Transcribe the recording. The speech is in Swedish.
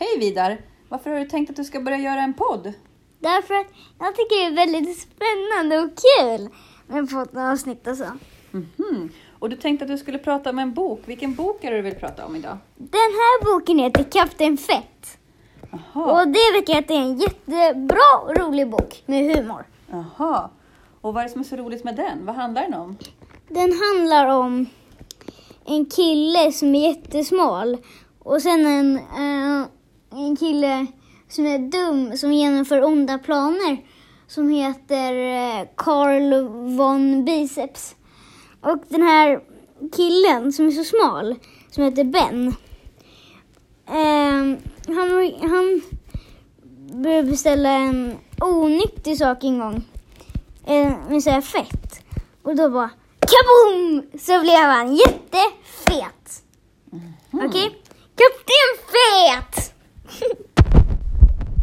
Hej Vidar! Varför har du tänkt att du ska börja göra en podd? Därför att jag tycker det är väldigt spännande och kul med poddavsnitt och så. Mhm. Och du tänkte att du skulle prata om en bok. Vilken bok är det du vill prata om idag? Den här boken heter Kapten Fett. Jaha. Och det vet jag att det är en jättebra och rolig bok med humor. Jaha. Och vad är det som är så roligt med den? Vad handlar den om? Den handlar om en kille som är jättesmal och sen en, eh, en kille som är dum som genomför onda planer som heter eh, Carl von Biceps. Och den här killen som är så smal som heter Ben. eh, han, han började beställa en onyttig sak en gång. Eh, med så här fett. Och då bara kaboom! Så blev han jättefet. Okej? Kapten